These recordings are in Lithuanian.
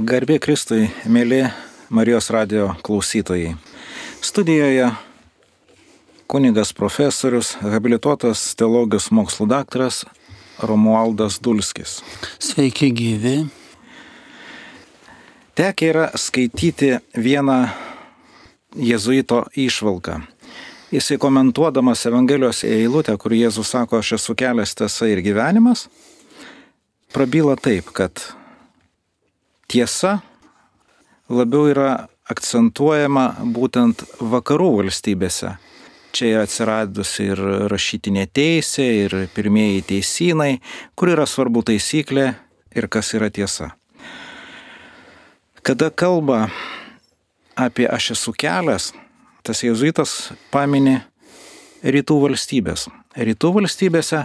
Garbė Kristui, mėly Marijos radio klausytojai. Studijoje kunigas profesorius, habilituotas teologijos mokslų daktaras Romualdas Dulskis. Sveiki gyvi. Tekia yra skaityti vieną jėzuito išvalką. Jisai komentuodamas Evangelijos eilutę, kur Jėzus sako, aš esu kelias tiesa ir gyvenimas, prabyla taip, kad tiesa labiau yra akcentuojama būtent vakarų valstybėse. Čia yra atsiradusi ir rašytinė teisė, ir pirmieji teisynai, kur yra svarbu taisyklė ir kas yra tiesa. Kada kalba apie aš esu kelias, tas jėzuitas pamini rytų valstybės. Rytų valstybėse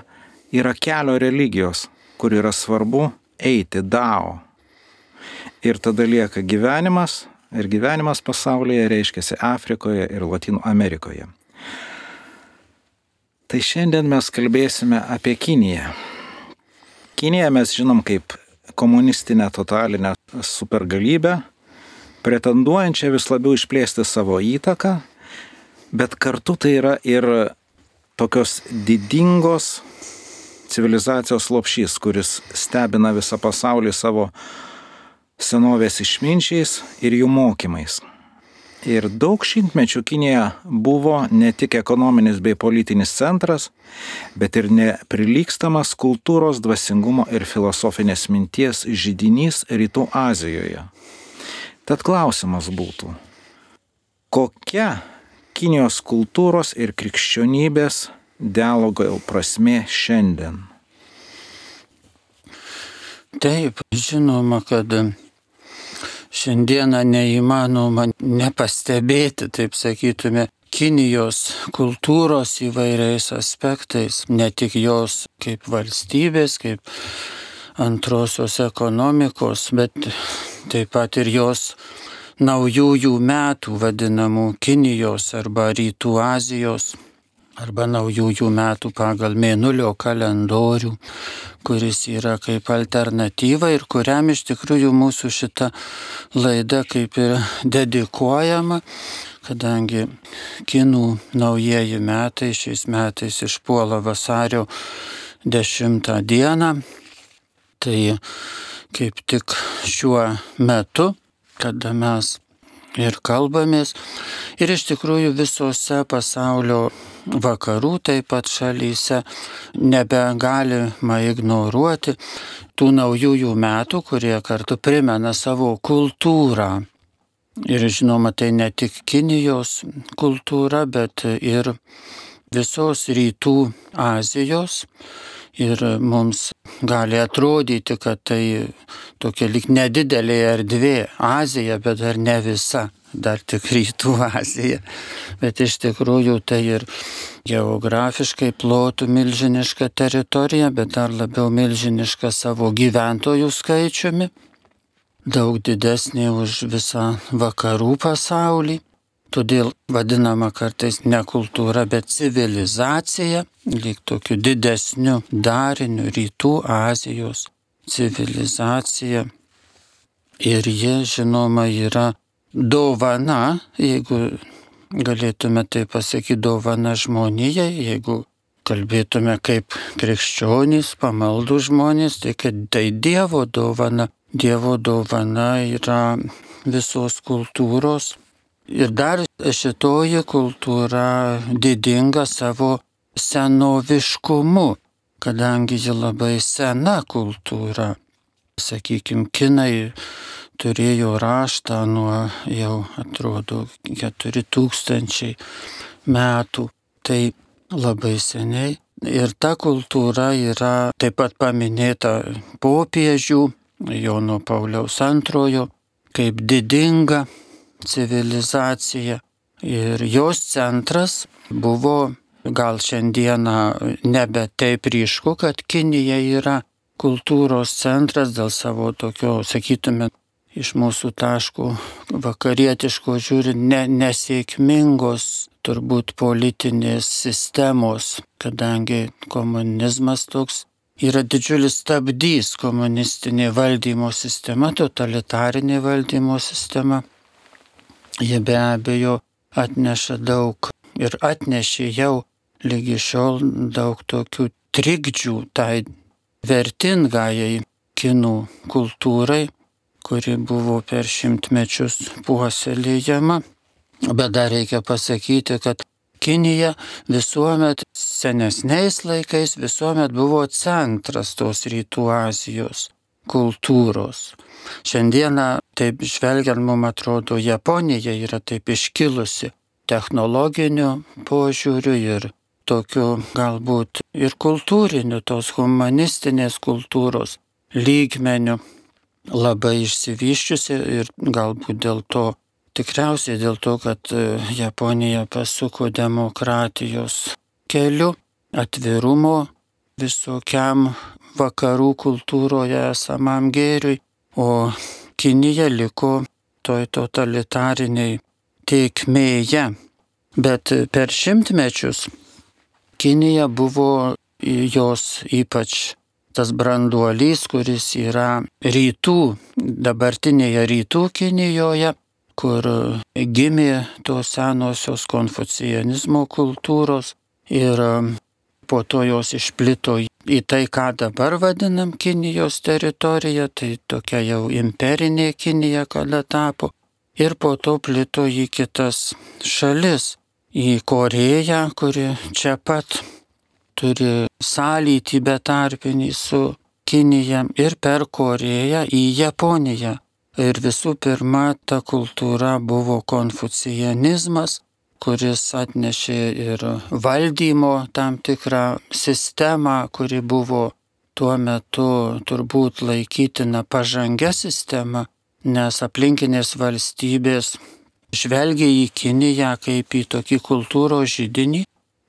yra kelio religijos, kur yra svarbu eiti dao, Ir tada lieka gyvenimas, ir gyvenimas pasaulyje reiškiasi Afrikoje ir Latino Amerikoje. Tai šiandien mes kalbėsime apie Kiniją. Kiniją mes žinom kaip komunistinę totalinę supergalybę, pretenduojančią vis labiau išplėsti savo įtaką, bet kartu tai yra ir tokios didingos civilizacijos lopšys, kuris stebina visą pasaulį savo senovės išminčiais ir jų mokymais. Ir daug šimtmečių Kinija buvo ne tik ekonominis bei politinis centras, bet ir neprilykstamas kultūros, dvasingumo ir filosofinės minties žydinys Rytų Azijoje. Tad klausimas būtų, kokia Kinijos kultūros ir krikščionybės dialogo prasme šiandien? Taip, žinoma, kad šiandieną neįmanoma nepastebėti, taip sakytume, Kinijos kultūros įvairiais aspektais, ne tik jos kaip valstybės, kaip antrosios ekonomikos, bet taip pat ir jos naujųjų metų vadinamų Kinijos arba Rytų Azijos arba naujųjų metų pagal mėnulio kalendorių, kuris yra kaip alternatyva ir kuriam iš tikrųjų mūsų šita laida kaip ir dedikuojama, kadangi kinų naujieji metai šiais metais išpuola vasario 10 dieną, tai kaip tik šiuo metu, kada mes ir kalbamės. Ir iš tikrųjų visose pasaulio vakarų taip pat šalyse nebegalima ignoruoti tų naujųjų metų, kurie kartu primena savo kultūrą. Ir žinoma, tai ne tik Kinijos kultūra, bet ir visos rytų Azijos. Ir mums gali atrodyti, kad tai tokia lik nedidelė erdvė Azija, bet dar ne visa dar tik rytų Azija. Bet iš tikrųjų tai ir geografiškai plotų milžiniška teritorija, bet dar labiau milžiniška savo gyventojų skaičiumi. Daug didesnė už visą vakarų pasaulį. Todėl vadinama kartais ne kultūra, bet civilizacija, lyg tokiu didesniu dariniu rytų Azijos civilizacija. Ir ji, žinoma, yra dovana, jeigu galėtume tai pasakyti, dovana žmonijai, jeigu kalbėtume kaip krikščionys, pamaldų žmonės, tai kad tai Dievo dovana. Dievo dovana yra visos kultūros. Ir dar šitoji kultūra didinga savo senoviškumu, kadangi ji labai sena kultūra. Sakykime, kinai turėjo raštą nuo jau atrodo 4000 metų. Tai labai seniai. Ir ta kultūra yra taip pat paminėta popiežių Jono Pauliaus antrojo kaip didinga civilizacija. Ir jos centras buvo gal šiandieną nebe taip ryšku, kad Kinija yra kultūros centras dėl savo tokio, sakytume, iš mūsų taškų vakarietiško žiūrint ne, nesėkmingos turbūt politinės sistemos, kadangi komunizmas toks yra didžiulis stabdys komunistinė valdymo sistema, totalitarinė valdymo sistema. Jie be abejo atneša daug ir atnešė jau lygi šiol daug tokių trikdžių tai vertingajai kinų kultūrai, kuri buvo per šimtmečius puoselėjama. Bet dar reikia pasakyti, kad Kinija visuomet senesniais laikais visuomet buvo centras tos rytų Azijos kultūros. Šiandieną, taip žvelgiant, mums atrodo, Japonija yra taip iškilusi technologiniu požiūriu ir tokiu galbūt ir kultūriniu, tos humanistinės kultūros lygmeniu labai išsivyščiusi ir galbūt dėl to Tikriausiai dėl to, kad e, Japonija pasuko demokratijos keliu, atvirumo visokiam vakarų kultūroje esamam gėriui, o Kinija liko toj totalitariniai teikmėje. Bet per šimtmečius Kinija buvo jos ypač tas branduolys, kuris yra rytų, dabartinėje rytų Kinijoje, kur gimė tos senosios konfucijanizmo kultūros ir po to jos išplito į tai, ką dabar vadinam Kinijos teritorija, tai tokia jau imperinė Kinija kada tapo. Ir po to plito į kitas šalis, į Koreją, kuri čia pat turi sąlytį betarpinį su Kinija ir per Koreją į Japoniją Ir visų pirma, ta kultūra buvo konfucijanizmas, kuris atnešė ir valdymo tam tikrą sistemą, kuri buvo tuo metu turbūt laikytina pažangia sistema, nes aplinkinės valstybės žvelgia į Kiniją kaip į tokį kultūros žydinį,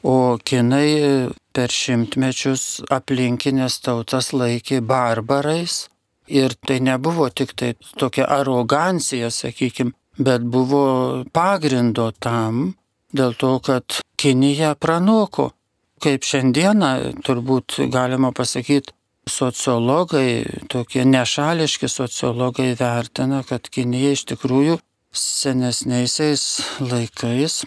o Kinai per šimtmečius aplinkinės tautas laikė barbarais. Ir tai nebuvo tik tai tokia arogancija, sakykime, bet buvo pagrindo tam, dėl to, kad Kinija pranoko. Kaip šiandieną turbūt galima pasakyti, sociologai, tokie nešališki sociologai vertina, kad Kinija iš tikrųjų senesniaisiais laikais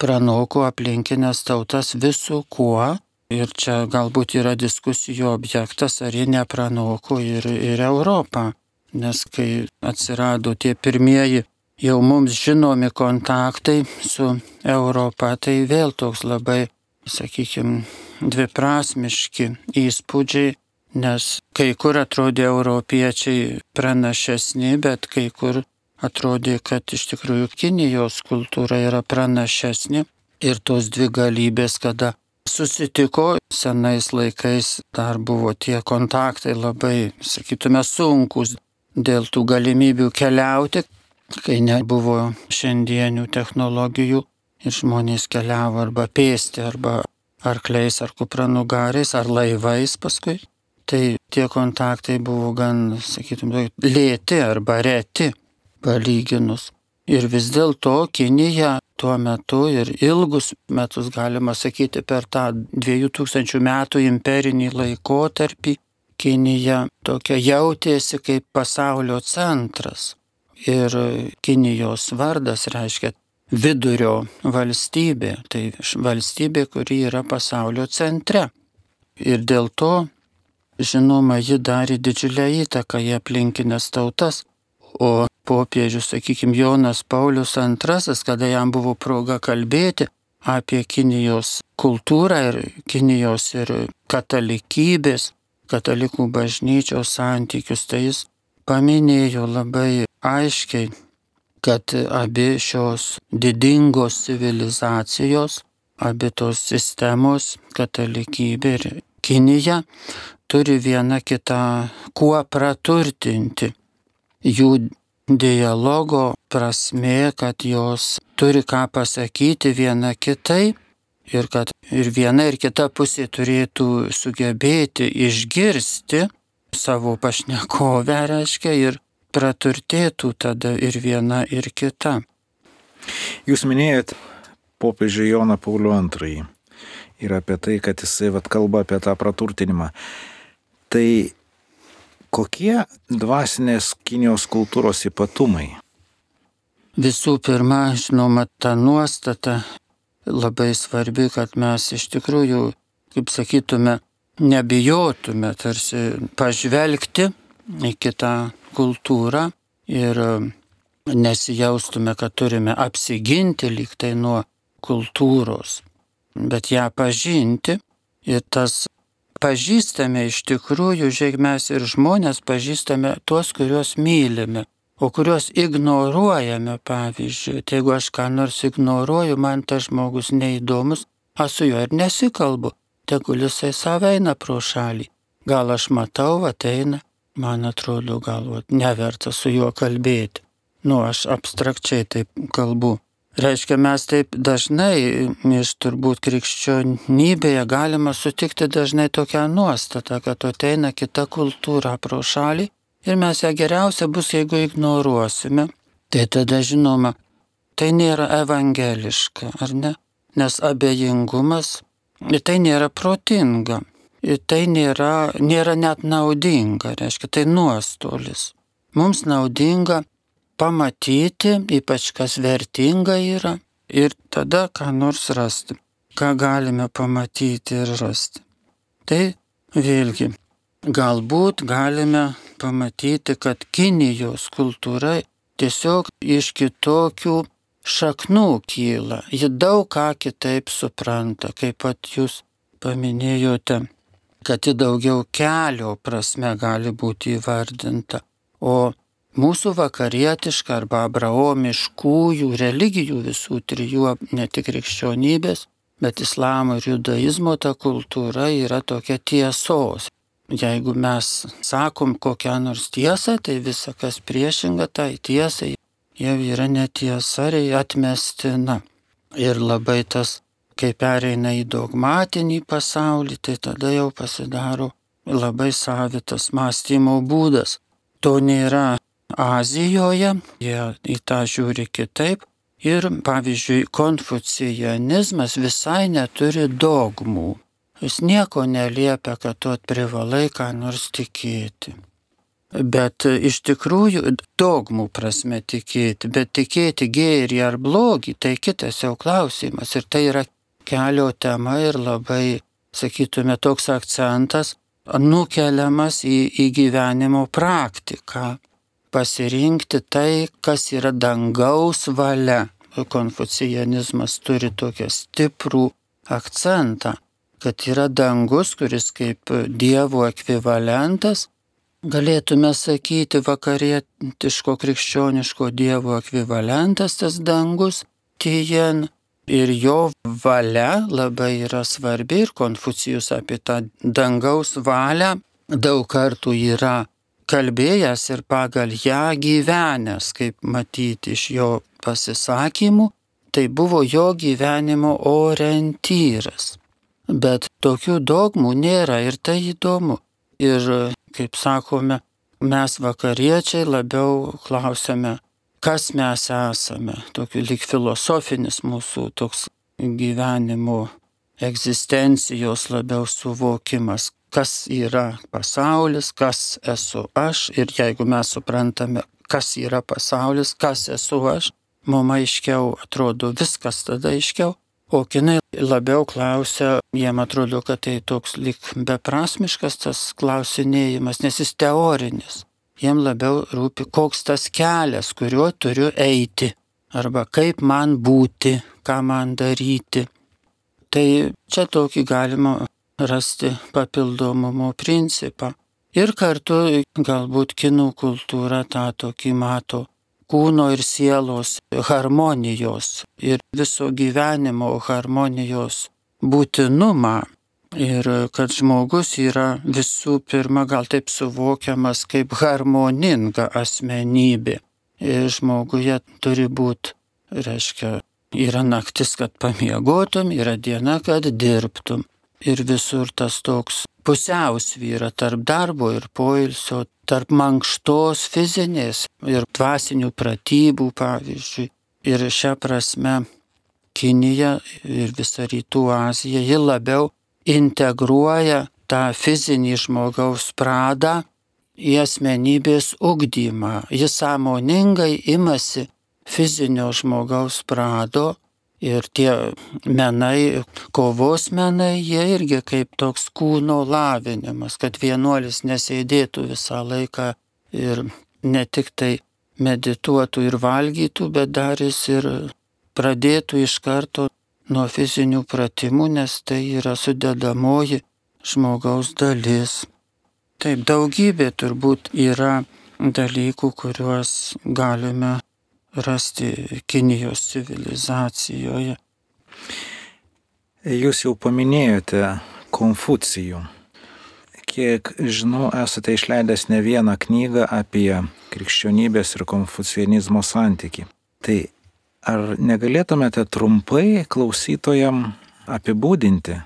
pranoko aplinkinės tautas visų kuo Ir čia galbūt yra diskusijų objektas, ar jie nepranoko ir, ir Europą. Nes kai atsirado tie pirmieji jau mums žinomi kontaktai su Europa, tai vėl toks labai, sakykime, dviprasmiški įspūdžiai, nes kai kur atrodė europiečiai pranašesni, bet kai kur atrodė, kad iš tikrųjų Kinijos kultūra yra pranašesnė ir tos dvi galybės, kada susitiko senais laikais, dar buvo tie kontaktai labai, sakytume, sunkus dėl tų galimybių keliauti, kai nebuvo šiandienių technologijų ir žmonės keliavo arba pėsti, arba arkliais, ar kupranugariais, ar laivais paskui. Tai tie kontaktai buvo gan, sakytume, lėti arba reti palyginus. Ir vis dėlto Kinija tuo metu ir ilgus metus, galima sakyti, per tą 2000 metų imperinį laikotarpį Kinija tokia jautėsi kaip pasaulio centras. Ir Kinijos vardas reiškia vidurio valstybė, tai valstybė, kuri yra pasaulio centre. Ir dėl to, žinoma, ji darė didžiulę įtaką į aplinkinės tautas. O popiežius, sakykime, Jonas Paulius II, kada jam buvo proga kalbėti apie Kinijos kultūrą ir Kinijos ir katalikybės, katalikų bažnyčios santykius, tai jis paminėjo labai aiškiai, kad abi šios didingos civilizacijos, abi tos sistemos, katalikybė ir Kinija, turi viena kitą kuo praturtinti. Jų dialogo prasme, kad jos turi ką pasakyti viena kitai ir kad ir viena ir kita pusė turėtų sugebėti išgirsti savo pašnekovę, reiškia, ir praturtėtų tada ir viena ir kita. Jūs minėjot popiežių Joną Paulių II ir apie tai, kad jisai vat, kalba apie tą praturtinimą. Tai kokie dvasinės Kinijos kultūros ypatumai? Visų pirma, žinoma, ta nuostata labai svarbi, kad mes iš tikrųjų, kaip sakytume, nebijotume tarsi pažvelgti į kitą kultūrą ir nesijaustume, kad turime apsiginti lyg tai nuo kultūros, bet ją pažinti ir tas pažįstame iš tikrųjų, žiūrėk, mes ir žmonės pažįstame tuos, kuriuos mylime, o kuriuos ignoruojame, pavyzdžiui. Tai jeigu aš ką nors ignoruoju, man tas žmogus neįdomus, aš su juo ir nesikalbu, tegul jisai save eina pro šalį. Gal aš matau, ateina, man atrodo, galvot, neverta su juo kalbėti. Nu, aš abstrakčiai taip kalbu. Reiškia, mes taip dažnai iš turbūt krikščionybėje galima sutikti dažnai tokią nuostatą, kad ateina kita kultūra pro šalį ir mes ją geriausia bus, jeigu ignoruosime. Tai tada žinoma, tai nėra evangeliška, ar ne? Nes abejingumas tai nėra protinga, ir tai nėra, nėra net naudinga, reiškia, tai nuostolis. Mums naudinga pamatyti, ypač kas vertinga yra, ir tada ką nors rasti, ką galime pamatyti ir rasti. Tai vėlgi, galbūt galime pamatyti, kad Kinijos kultūra tiesiog iš kitokių šaknų kyla. Ji daug ką kitaip supranta, kaip pat jūs paminėjote, kad ji daugiau kelio prasme gali būti įvardinta. O mūsų vakarietiška arba abraomiškųjų religijų visų trijų, ne tik krikščionybės, bet islamo ir judaizmo ta kultūra yra tokia tiesos. Jeigu mes sakom kokią nors tiesą, tai visa kas priešinga tai tiesai jau yra netiesa ir atmestina. Ir labai tas, kai pereina į dogmatinį pasaulį, tai tada jau pasidaro labai savitas mąstymo būdas. To nėra Azijoje, jie į tą žiūri kitaip. Ir pavyzdžiui, konfucijanizmas visai neturi dogmų. Jis nieko neliepia, kad tu privalai ką nors tikėti. Bet iš tikrųjų dogmų prasme tikėti, bet tikėti gėrį ar blogį, tai kitas jau klausimas. Ir tai yra kelio tema ir labai, sakytume, toks akcentas nukeliamas į, į gyvenimo praktiką. Pasirinkti tai, kas yra dangaus valia. Konfucijanizmas turi tokią stiprų akcentą, kad yra dangus, kuris kaip Dievo ekvivalentas, galėtume sakyti vakarietiško krikščioniško Dievo ekvivalentas tas dangus, tien ir jo valia labai yra svarbi ir Konfucijus apie tą dangaus valią daug kartų yra kalbėjęs ir pagal ją gyvenęs, kaip matyti iš jo pasisakymų, tai buvo jo gyvenimo orientyras. Bet tokių dogmų nėra ir tai įdomu. Ir, kaip sakome, mes vakariečiai labiau klausime, kas mes esame. Tokiu lik filosofinis mūsų toks gyvenimo egzistencijos labiau suvokimas, kas yra pasaulis, kas esu aš ir jeigu mes suprantame, kas yra pasaulis, kas esu aš, mums aiškiau atrodo viskas tada aiškiau, o kinai labiau klausia, jiem atrodo, kad tai toks lik beprasmiškas tas klausinėjimas, nes jis teorinis. Jiem labiau rūpi, koks tas kelias, kuriuo turiu eiti, arba kaip man būti, ką man daryti. Tai čia tokį galima rasti papildomumo principą. Ir kartu galbūt kinų kultūra tą tokį mato kūno ir sielos harmonijos ir viso gyvenimo harmonijos būtinumą. Ir kad žmogus yra visų pirma gal taip suvokiamas kaip harmoninga asmenybė. Ir žmoguje turi būti, reiškia, yra naktis, kad pamiegotum, yra diena, kad dirbtum ir visur tas toks pusiausvyra tarp darbo ir poilsio, tarp mankštos fizinės ir dvasinių pratybų, pavyzdžiui. Ir šią prasme Kinija ir visa Rytų Azija, ji labiau integruoja tą fizinį žmogaus pradą į asmenybės ugdymą. Jis sąmoningai imasi fizinio žmogaus prado ir tie menai, kovos menai, jie irgi kaip toks kūno lavinimas, kad vienuolis nesėdėtų visą laiką ir ne tik tai medituotų ir valgytų, bet dar jis ir pradėtų iš karto nuo fizinių pratimų, nes tai yra sudedamoji žmogaus dalis. Taip, daugybė turbūt yra dalykų, kuriuos galime rasti Kinijos civilizacijoje. Jūs jau paminėjote Konfucijų. Kiek žinau, esate išleidęs ne vieną knygą apie krikščionybės ir konfucianizmo santyki. Tai ar negalėtumėte trumpai klausytojam apibūdinti,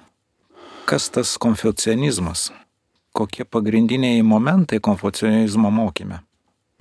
kas tas konfucianizmas, kokie pagrindiniai momentai konfucianizmo mokyme?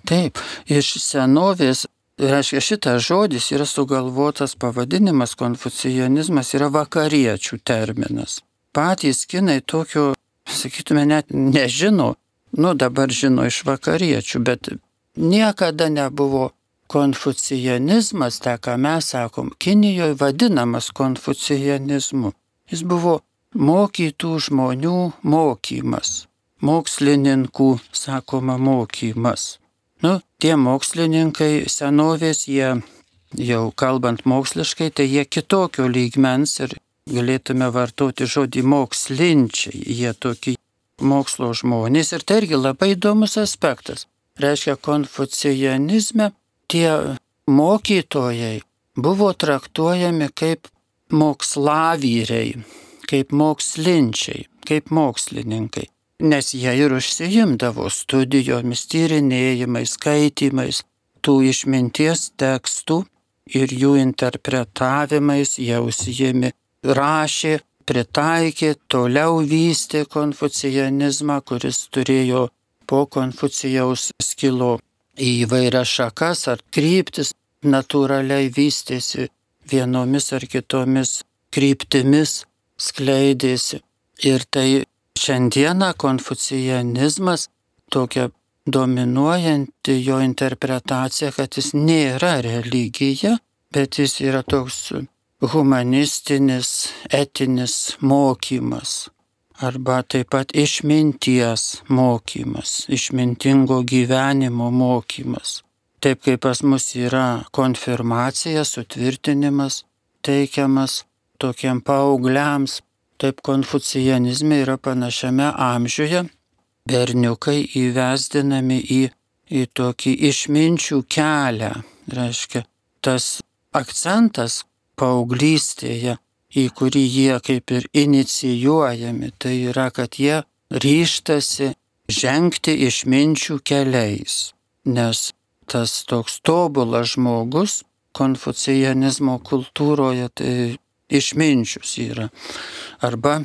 Taip, iš senovės, reiškia, šitas žodis yra sugalvotas pavadinimas konfucianizmas yra vakariečių terminas. Patys kinai tokio, sakytume, net nežino, nu dabar žino iš vakariečių, bet niekada nebuvo konfucianizmas, tą ką mes sakom, Kinijoje vadinamas konfucianizmu. Jis buvo mokytų žmonių mokymas, mokslininkų, sakoma, mokymas. Nu, tie mokslininkai senovės, jie jau kalbant moksliškai, tai jie kitokio lygmens ir galėtume vartoti žodį mokslinčiai, jie tokie mokslo žmonės ir tai irgi labai įdomus aspektas. Reiškia, konfucijanizme tie mokytojai buvo traktuojami kaip moksłavyriai, kaip mokslinčiai, kaip mokslininkai, nes jie ir užsijimdavo studijomis, tyrinėjimais, skaitimais tų išminties tekstų ir jų interpretavimais, jie užsijimi rašė, pritaikė, toliau vystė konfucijanizmą, kuris turėjo po konfucijaus skilo į įvairias šakas ar kryptis, natūraliai vystėsi vienomis ar kitomis kryptimis, skleidėsi. Ir tai šiandieną konfucijanizmas tokia dominuojanti jo interpretacija, kad jis nėra religija, bet jis yra toks humanistinis, etinis mokymas arba taip pat išminties mokymas, išmintingo gyvenimo mokymas. Taip kaip pas mus yra konfirmacija, sutvirtinimas teikiamas tokiem paaugliams, taip konfucijanizme yra panašiame amžiuje berniukai įvesdinami į, į tokį išminčių kelią. Reiškia, tas akcentas paauglystėje į kurį jie kaip ir inicijuojami, tai yra, kad jie ryštasi žengti išminčių keliais, nes tas toks tobulas žmogus konfucijanizmo kultūroje tai išminčius yra. Arba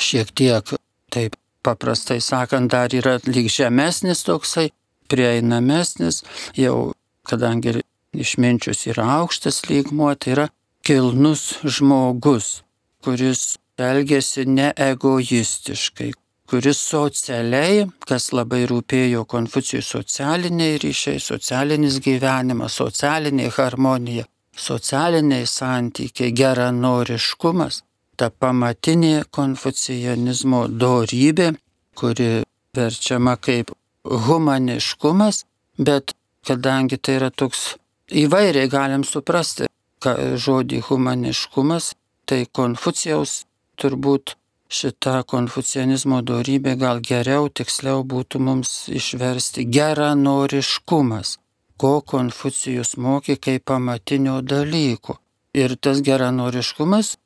šiek tiek, taip paprastai sakant, dar yra lyg žemesnis toksai, prieinamesnis, jau kadangi išminčius yra aukštas lygmuo, tai yra kilnus žmogus, kuris elgesi neegoistiškai, kuris socialiai, kas labai rūpėjo Konfucijui socialiniai ryšiai, socialinis gyvenimas, socialinė harmonija, socialiniai santykiai, geranoriškumas, ta pamatinė konfucijanizmo dorybė, kuri verčiama kaip humaniškumas, bet kadangi tai yra toks įvairiai galim suprasti, žodį humaniškumas, tai Konfucijaus turbūt šita konfucianizmo darybė gal geriau, tiksliau būtų mums išversti geranoriškumas, ko Konfucijus mokė kaip pamatinio dalyko. Ir tas geranoriškumas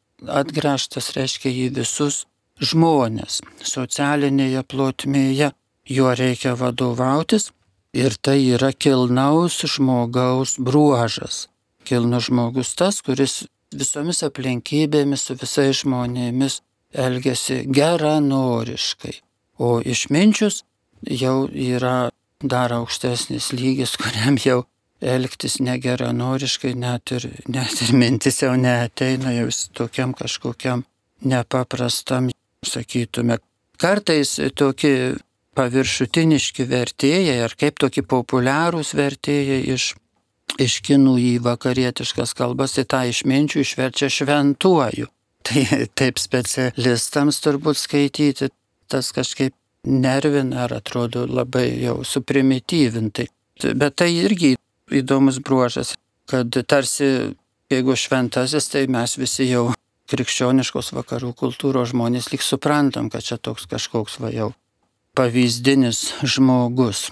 atgręžtas reiškia į visus žmonės socialinėje plotmėje, juo reikia vadovautis ir tai yra kilnaus žmogaus bruožas kilnus žmogus tas, kuris visomis aplinkybėmis su visais žmonėmis elgesi geranoriškai. O išminčius jau yra dar aukštesnis lygis, kuriam jau elgtis negeranoriškai, net ir, net ir mintis jau neateina jau tokiam kažkokiam nepaprastam, sakytume, kartais tokie paviršutiniški vertėjai ar kaip tokie populiarūs vertėjai iš, iš kinų į vakarietiškas kalbas, tai tą išminčių išverčia šventuoju. Tai taip specialistams turbūt skaityti, tas kažkaip nervina ar atrodo labai jau suprimityvintai. Bet tai irgi įdomus bruožas, kad tarsi jeigu šventasis, tai mes visi jau krikščioniškos vakarų kultūros žmonės lik suprantam, kad čia toks kažkoks va jau pavyzdinis žmogus.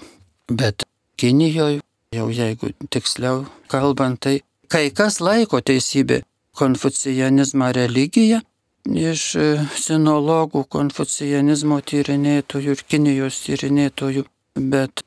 Bet Kinijoje, jau jeigu tiksliau kalbant, tai kai kas laiko teisybė konfucijanizmą religiją, iš e, sinologų, konfucijanizmo tyrinėtojų ir Kinijos tyrinėtojų, bet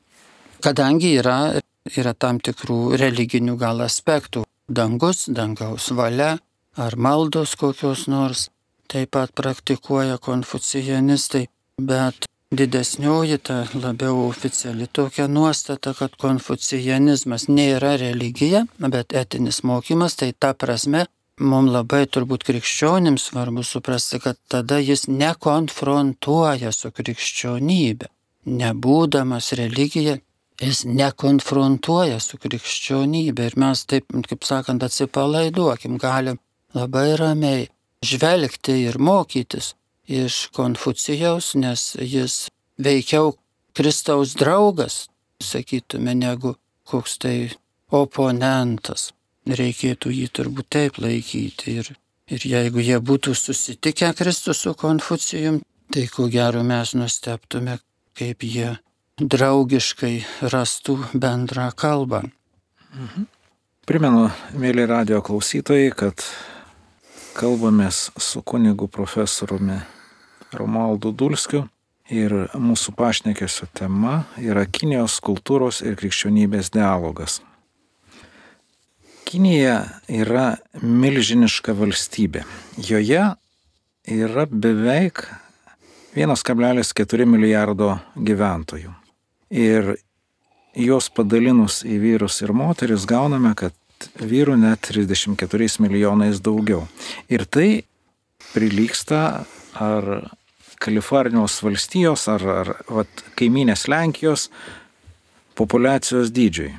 kadangi yra, yra tam tikrų religinių gal aspektų, dangus, dangaus valia ar maldos kokios nors, taip pat praktikuoja konfucijanistai, bet didesnioji ta labiau oficiali tokia nuostata, kad konfucijanizmas nėra religija, bet etinis mokymas, tai ta prasme mums labai turbūt krikščionims svarbu suprasti, kad tada jis nekonfrontuoja su krikščionybė. Nebūdamas religija, jis nekonfrontuoja su krikščionybė ir mes taip, kaip sakant, atsipalaiduokim, galim labai ramiai žvelgti ir mokytis iš Konfucijaus, nes jis veikiau Kristaus draugas, sakytume, negu koks tai oponentas reikėtų jį turbūt taip laikyti. Ir, ir jeigu jie būtų susitikę Kristus su Konfucijum, tai ko gero mes nusteptume, kaip jie draugiškai rastų bendrą kalbą. Mhm. Primenu, mėly radio klausytojai, kad kalbamės su kunigu profesoriumi Romualdu Dulskiu ir mūsų pašnekėsio tema yra Kinijos kultūros ir krikščionybės dialogas. Kinija yra milžiniška valstybė. Joje yra beveik 1,4 milijardo gyventojų. Ir juos padalinus į vyrus ir moteris gauname, kad vyrų net 34 milijonais daugiau. Ir tai prilyksta ar Kalifornijos valstijos, ar, ar vat, kaiminės Lenkijos populacijos dydžiui.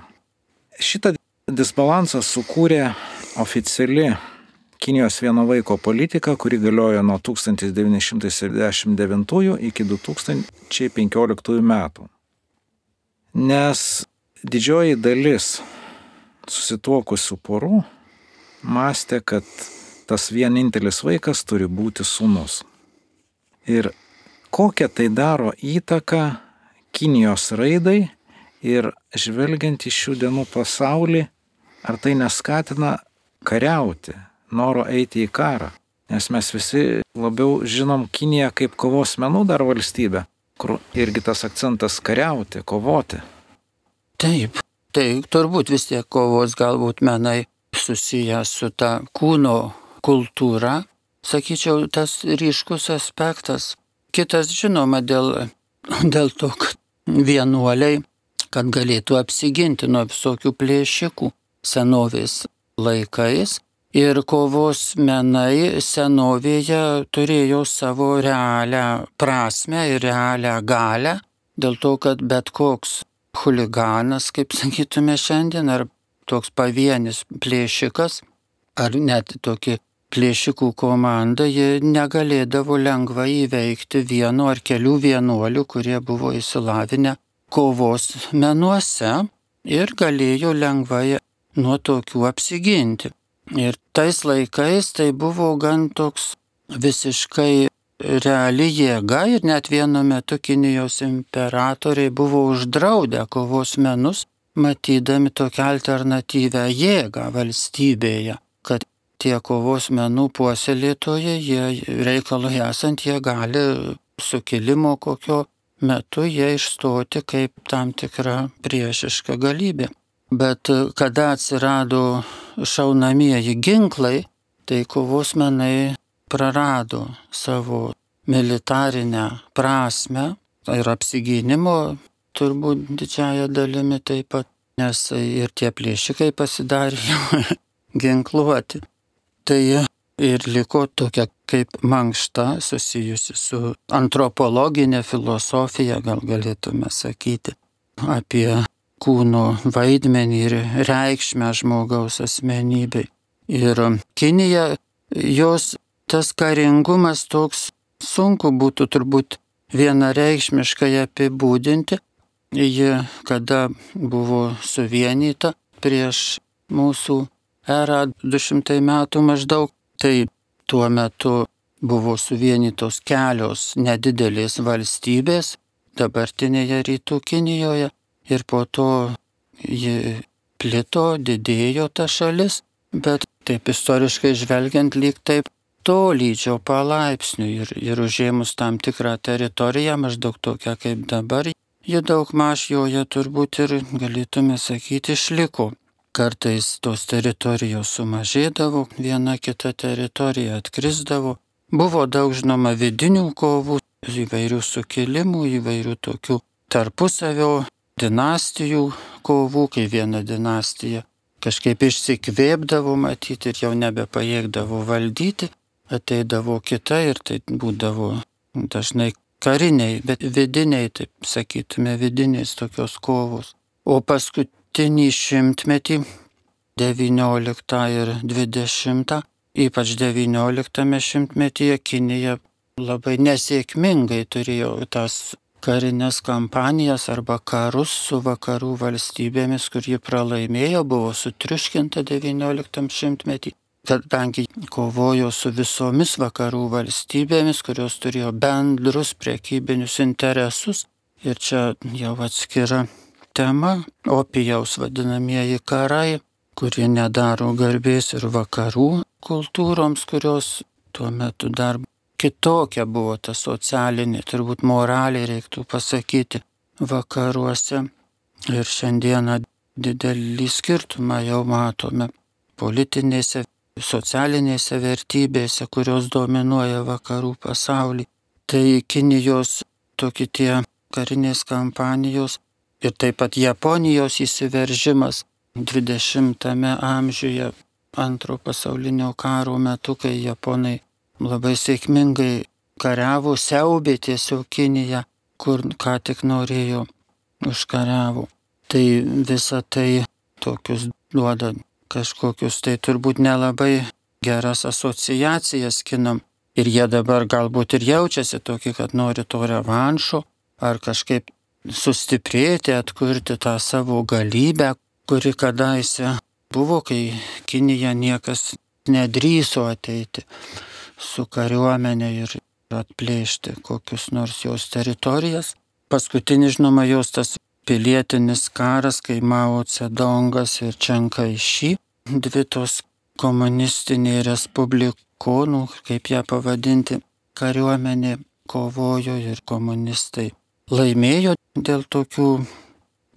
Šitą disbalansą sukūrė oficiali Kinijos vieno vaiko politika, kuri galiojo nuo 1979 iki 2015 metų. Nes didžioji dalis susituokusių porų mąstė, kad tas vienintelis vaikas turi būti sūnus. Ir kokią tai daro įtaką Kinijos raidai ir žvelgiant į šių dienų pasaulį, ar tai neskatina kariauti, noro eiti į karą. Nes mes visi labiau žinom Kiniją kaip kovos menų dar valstybę, kur irgi tas akcentas kariauti, kovoti. Taip, tai turbūt vis tiek kovos galbūt menai susiję su ta kūno kultūra, sakyčiau, tas ryškus aspektas. Kitas žinoma dėl, dėl to, kad vienuoliai, kad galėtų apsiginti nuo visokių plėšikų senovės laikais ir kovos menai senovėje turėjo savo realią prasme ir realią galę, dėl to, kad bet koks huliganas, kaip sakytume šiandien, ar toks pavienis plėšikas, ar net tokie plėšikų komanda, jie negalėdavo lengvai įveikti vieno ar kelių vienuolių, kurie buvo įsilavinę kovos menuose ir galėjo lengvai nuo tokių apsiginti. Ir tais laikais tai buvo gan toks visiškai reali jėga ir net vienu metu Kinijos imperatoriai buvo uždraudę kovos menus, matydami tokią alternatyvę jėgą valstybėje, kad tie kovos menų puoselėtojai, jie reikalui esant, jie gali sukilimo kokio metu jie išstoti kaip tam tikra priešiška galybė. Bet kada atsirado šaunamieji ginklai, tai kovos menai prarado savo militarinę prasme ir apsigynimo turbūt didžiaja dalimi taip pat, nes ir tie plėšikai pasidarė ginkluoti. Tai ir liko tokia kaip mankšta susijusi su antropologinė filosofija, gal galėtume sakyti, apie kūno vaidmenį ir reikšmę žmogaus asmenybei. Ir Kinija, jos tas karingumas toks sunku būtų turbūt vienareikšmiškai apibūdinti. Ji, kada buvo suvienyta prieš mūsų erą 200 metų maždaug, tai tuo metu buvo suvienytos kelios nedidelės valstybės dabartinėje rytų Kinijoje ir po to ji plito, didėjo ta šalis, bet taip istoriškai žvelgiant lyg taip tolydžio palaipsniui ir, ir užėmus tam tikrą teritoriją, maždaug tokią kaip dabar, ji daug maž joje turbūt ir galėtume sakyti išliko. Kartais tos teritorijos sumažėdavo, viena kita teritorija atkrisdavo. Buvo daug žinoma vidinių kovų, įvairių sukilimų, įvairių tokių tarpusavio dinastijų kovų, kai viena dinastija kažkaip išsikvėpdavo matyti ir jau nebepajėgdavo valdyti, ateidavo kita ir tai būdavo dažnai kariniai, bet vidiniai, taip sakytume, vidinės tokios kovos. O paskutinį šimtmetį, 19 ir 20, ypač 19 šimtmetyje Kinija labai nesėkmingai turėjo tas karinės kampanijas arba karus su vakarų valstybėmis, kur ji pralaimėjo, buvo sutriuškinta XIX šimtmetį, kadangi kovojo su visomis vakarų valstybėmis, kurios turėjo bendrus priekybinius interesus. Ir čia jau atskira tema - opijaus vadinamieji karai, kurie nedaro garbės ir vakarų kultūroms, kurios tuo metu dar kitokia buvo ta socialinė, turbūt moralė reiktų pasakyti, vakaruose. Ir šiandieną didelį skirtumą jau matome politinėse, socialinėse vertybėse, kurios dominuoja vakarų pasaulį. Tai Kinijos tokie tie karinės kampanijos ir taip pat Japonijos įsiveržimas 20-ame amžiuje antro pasaulinio karo metu, kai Japonai labai sėkmingai kariavo, siaubė tiesiog Kiniją, kur ką tik norėjo užkariavo. Tai visa tai tokius duoda kažkokius, tai turbūt nelabai geras asociacijas kinam. Ir jie dabar galbūt ir jaučiasi tokį, kad nori to revanšo, ar kažkaip sustiprėti, atkurti tą savo galybę, kuri kadaise buvo, kai Kinija niekas nedryso ateiti su kariuomenė ir atplėšti kokius nors jos teritorijas. Paskutinis, žinoma, jos tas pilietinis karas, kai Mao Cedongas ir Čenka Išy, dvi tos komunistiniai respublikonų, kaip ją pavadinti, kariuomenė kovojo ir komunistai laimėjo dėl tokių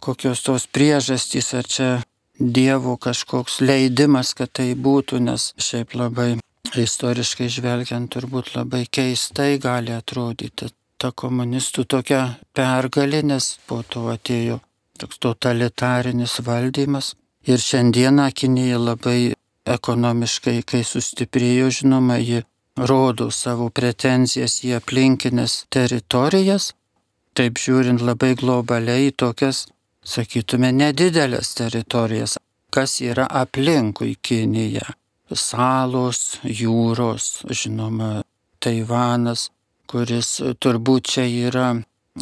kokios tos priežastys, ar čia Dievo kažkoks leidimas, kad tai būtų, nes šiaip labai istoriškai žvelgiant turbūt labai keistai gali atrodyti ta komunistų tokia pergalė, nes po to atėjo toks totalitarinis valdymas. Ir šiandieną Kinija labai ekonomiškai, kai sustiprėjo, žinoma, ji rodo savo pretenzijas į aplinkinės teritorijas, taip žiūrint labai globaliai į tokias, sakytume, nedidelės teritorijas, kas yra aplinkui Kiniją salos, jūros, žinoma, Taivanas, kuris turbūt čia yra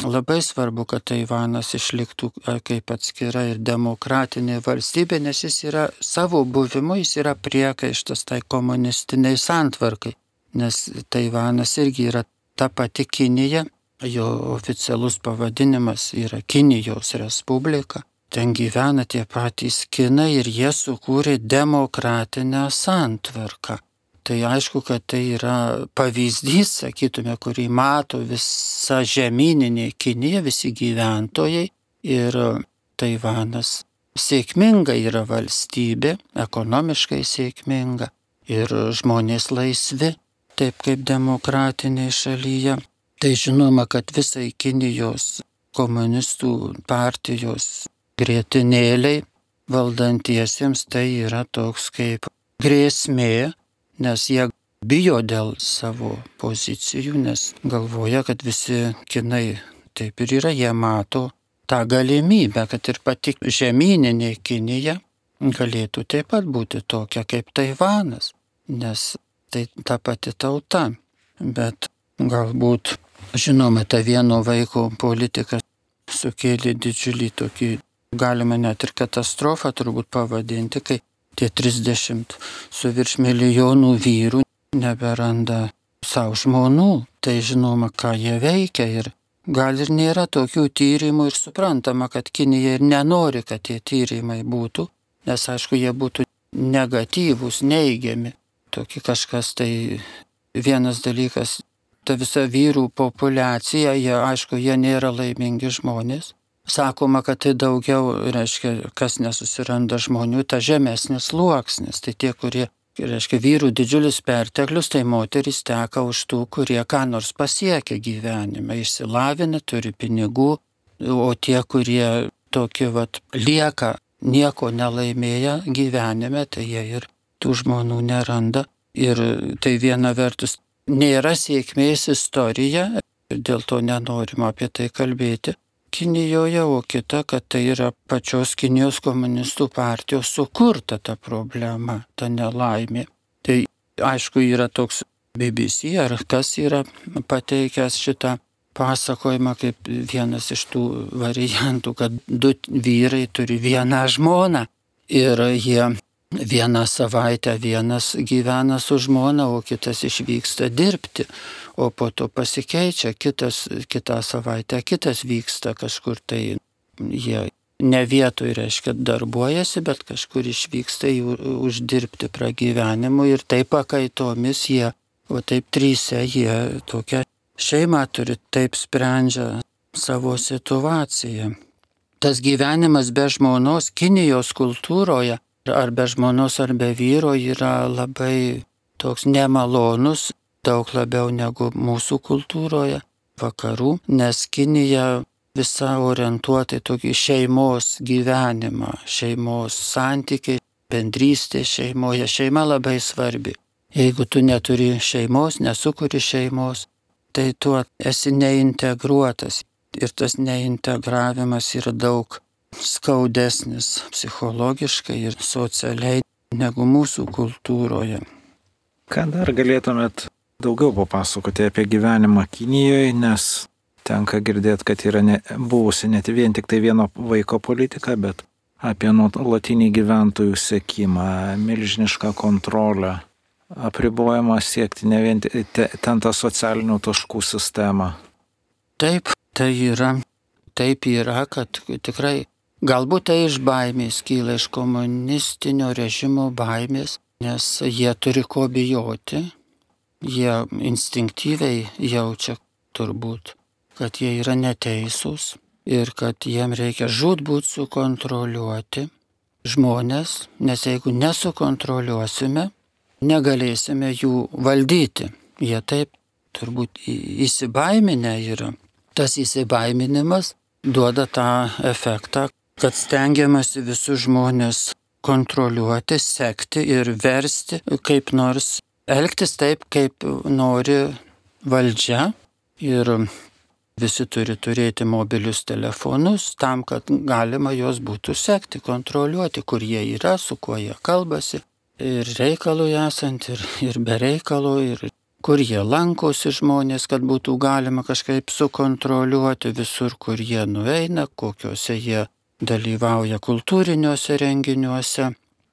labai svarbu, kad Taivanas išliktų kaip atskira ir demokratinė valstybė, nes jis yra savo buvimu, jis yra priekaištas tai komunistiniai santvarkai, nes Taivanas irgi yra ta pati Kinija, jo oficialus pavadinimas yra Kinijos Respublika ten gyvena tie patys kinai ir jie sukūrė demokratinę santvarką. Tai aišku, kad tai yra pavyzdys, sakytume, kurį mato visa žemyninė Kinija, visi gyventojai ir Taivanas sėkminga yra valstybė, ekonomiškai sėkminga ir žmonės laisvi, taip kaip demokratinėje šalyje. Tai žinoma, kad visai Kinijos komunistų partijos grėtinėliai valdantiesiems tai yra toks kaip grėsmė, nes jie bijo dėl savo pozicijų, nes galvoja, kad visi kinai taip ir yra, jie mato tą galimybę, kad ir pati žemyninė Kinija galėtų taip pat būti tokia kaip Taivanas, nes tai ta pati tauta. Bet galbūt, žinoma, ta vieno vaiko politika sukėlė didžiulį tokį, galima net ir katastrofą turbūt pavadinti, kai tie 30 su virš milijonų vyrų neberanda savo žmonų. Tai žinoma, ką jie veikia ir gal ir nėra tokių tyrimų ir suprantama, kad Kinija ir nenori, kad tie tyrimai būtų, nes aišku, jie būtų negatyvūs, neigiami. Tokie kažkas tai vienas dalykas, ta visa vyrų populiacija, jie aišku, jie nėra laimingi žmonės. Sakoma, kad tai daugiau, reiškia, kas nesusiranda žmonių, ta žemesnis sluoksnis. Tai tie, kurie, reiškia, vyrų didžiulis perteklius, tai moteris teka už tų, kurie ką nors pasiekia gyvenime, išsilavina, turi pinigų, o tie, kurie tokie, vat, lieka nieko nelaimėję gyvenime, tai jie ir tų žmonių neranda. Ir tai viena vertus nėra sėkmės istorija, dėl to nenorima apie tai kalbėti. Kinijoje, o kita, kad tai yra pačios Kinijos komunistų partijos sukurta ta problema, ta nelaimė. Tai aišku yra toks BBC ar kas yra pateikęs šitą pasakojimą kaip vienas iš tų variantų, kad du vyrai turi vieną žmoną ir jie vieną savaitę vienas gyvena su žmona, o kitas išvyksta dirbti, o po to pasikeičia, kitas, kitą savaitę kitas vyksta kažkur tai jie ne vietoj, reiškia, darbuojasi, bet kažkur išvyksta jų uždirbti pragyvenimu ir taip pakaitomis jie, o taip trysia jie tokia šeima turi taip sprendžia savo situaciją. Tas gyvenimas be žmonos Kinijos kultūroje, ar be žmonos, ar be vyro, yra labai toks nemalonus, daug labiau negu mūsų kultūroje, vakarų, nes Kinija visa orientuota į tokį šeimos gyvenimą, šeimos santykiai, bendrystė šeimoje. Šeima labai svarbi. Jeigu tu neturi šeimos, nesukuri šeimos, tai tu esi neintegruotas. Ir tas neintegravimas yra daug skaudesnis psichologiškai ir socialiai negu mūsų kultūroje. Ką dar galėtumėt daugiau papasakoti apie gyvenimą Kinijoje, nes tenka girdėti, kad yra ne, buvusi net vien tik tai vieno vaiko politika, bet apie nuolatinį gyventojų sekimą, milžinišką kontrolę apribojama siekti ne vien ten tą socialinių taškų sistemą. Taip, tai yra, taip yra, kad tikrai galbūt tai iš baimės kyla iš komunistinio režimo baimės, nes jie turi ko bijoti, jie instinktyviai jaučia turbūt, kad jie yra neteisūs ir kad jiem reikia žudbūt sukontroliuoti žmonės, nes jeigu nesukontroliuosime, negalėsime jų valdyti. Jie taip turbūt įsibaiminę yra. Tas įsibaiminimas duoda tą efektą, kad stengiamasi visus žmonės kontroliuoti, sekti ir versti kaip nors elgtis taip, kaip nori valdžia. Ir visi turi turėti mobilius telefonus tam, kad galima juos būtų sekti, kontroliuoti, kur jie yra, su kuo jie kalbasi, ir reikalui esant, ir, ir be reikalo, ir kur jie lankosi žmonės, kad būtų galima kažkaip sukontroliuoti visur, kur jie nueina, kokiuose jie dalyvauja kultūriniuose renginiuose,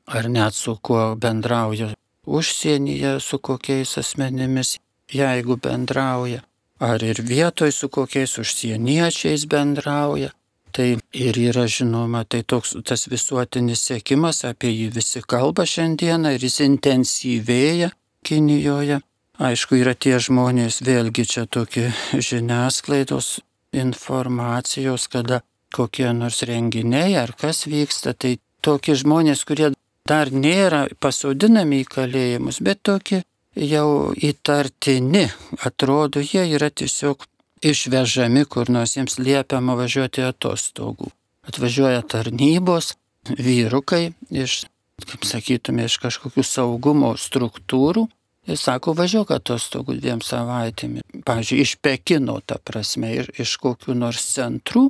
ar net su kuo bendrauja užsienyje, su kokiais asmenimis, jeigu bendrauja, ar ir vietoj su kokiais užsieniečiais bendrauja. Tai ir yra žinoma, tai toks tas visuotinis sėkimas, apie jį visi kalba šiandieną ir jis intensyvėja Kinijoje. Aišku, yra tie žmonės, vėlgi čia tokie žiniasklaidos informacijos, kada kokie nors renginiai ar kas vyksta, tai tokie žmonės, kurie dar nėra pasodinami į kalėjimus, bet tokie jau įtartini, atrodo, jie yra tiesiog išvežami, kur nors jiems liepiama važiuoti atostogų. Atvažiuoja tarnybos, vyrukai iš, kaip sakytume, iš kažkokių saugumo struktūrų Jis sako, važiuok atostogų dviem savaitėmis. Pavyzdžiui, iš Pekino, ta prasme, ir iš kokių nors centrų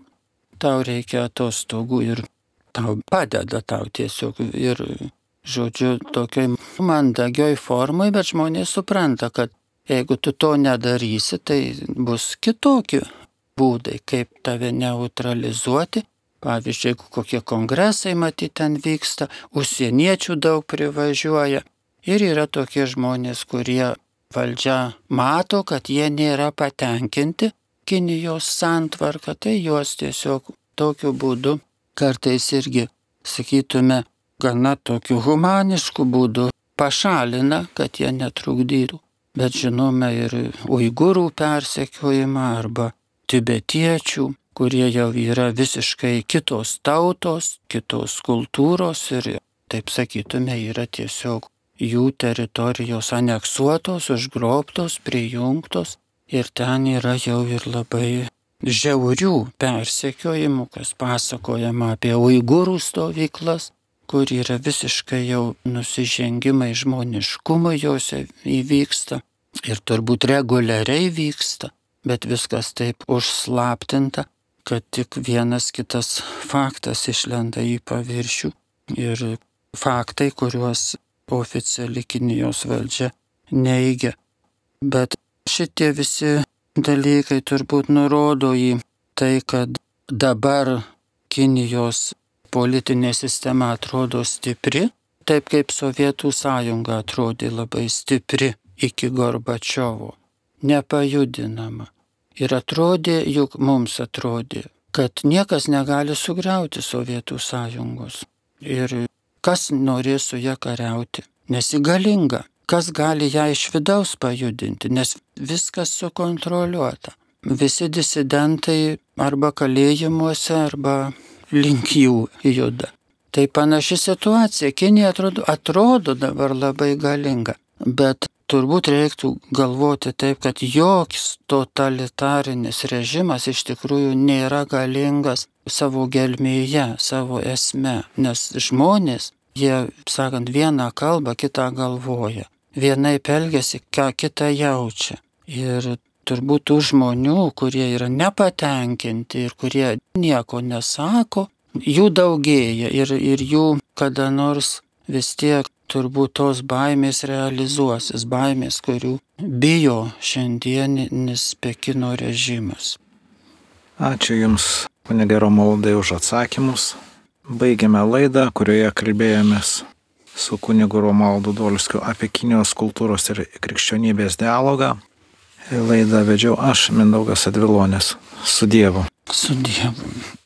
tau reikia atostogų ir tau padeda tau tiesiog ir, žodžiu, tokioj mandagioj formai, bet žmonės supranta, kad jeigu tu to nedarysi, tai bus kitokie būdai, kaip tave neutralizuoti. Pavyzdžiui, jeigu kokie kongresai matyti ten vyksta, užsieniečių daug privažiuoja. Ir yra tokie žmonės, kurie valdžia mato, kad jie nėra patenkinti Kinijos santvarką, tai juos tiesiog tokiu būdu kartais irgi, sakytume, gana tokiu humanišku būdu pašalina, kad jie netrukdytų. Bet žinome ir uigūrų persekiojimą arba tibetiečių, kurie jau yra visiškai kitos tautos, kitos kultūros ir, taip sakytume, yra tiesiog jų teritorijos aneksuotos, užgrobtos, prijungtos Ir ten yra jau ir labai žiaurių persekiojimų, kas pasakojama apie uigūrų stovyklas, kur yra visiškai jau nusižengimai žmoniškumui jose įvyksta ir turbūt reguliariai vyksta, bet viskas taip užslaptinta, kad tik vienas kitas faktas išlenda į paviršių ir faktai, kuriuos oficiali Kinijos valdžia neigia. Bet Šitie visi dalykai turbūt nurodo į tai, kad dabar Kinijos politinė sistema atrodo stipri, taip kaip Sovietų sąjunga atrodė labai stipri iki Gorbačiovo, nepajudinama. Ir atrodė, juk mums atrodė, kad niekas negali sugriauti Sovietų sąjungos. Ir kas norės su ją kariauti, nesigalinga kas gali ją iš vidaus pajudinti, nes viskas sukontroliuota. Visi disidentai arba kalėjimuose, arba link jų juda. Tai panaši situacija. Kinija atrodo, atrodo dabar labai galinga, bet turbūt reiktų galvoti taip, kad joks totalitarinis režimas iš tikrųjų nėra galingas savo gelmėje, savo esme, nes žmonės, jie, sakant, vieną kalbą, kitą galvoja vienaip elgesi, ką kitą jaučia. Ir turbūt tų žmonių, kurie yra nepatenkinti ir kurie nieko nesako, jų daugėja ir, ir jų kada nors vis tiek turbūt tos baimės realizuosis, baimės, kurių bijo šiandienis Pekino režimas. Ačiū Jums, kunigė Romaldai, už atsakymus. Baigiame laidą, kurioje kalbėjomės su kunigu Romaldu Dolskiu apie Kinijos kultūros ir krikščionybės dialogą. Laidą vedžiau aš, Mindaugas Advilonis. Su Dievu. Su Dievu.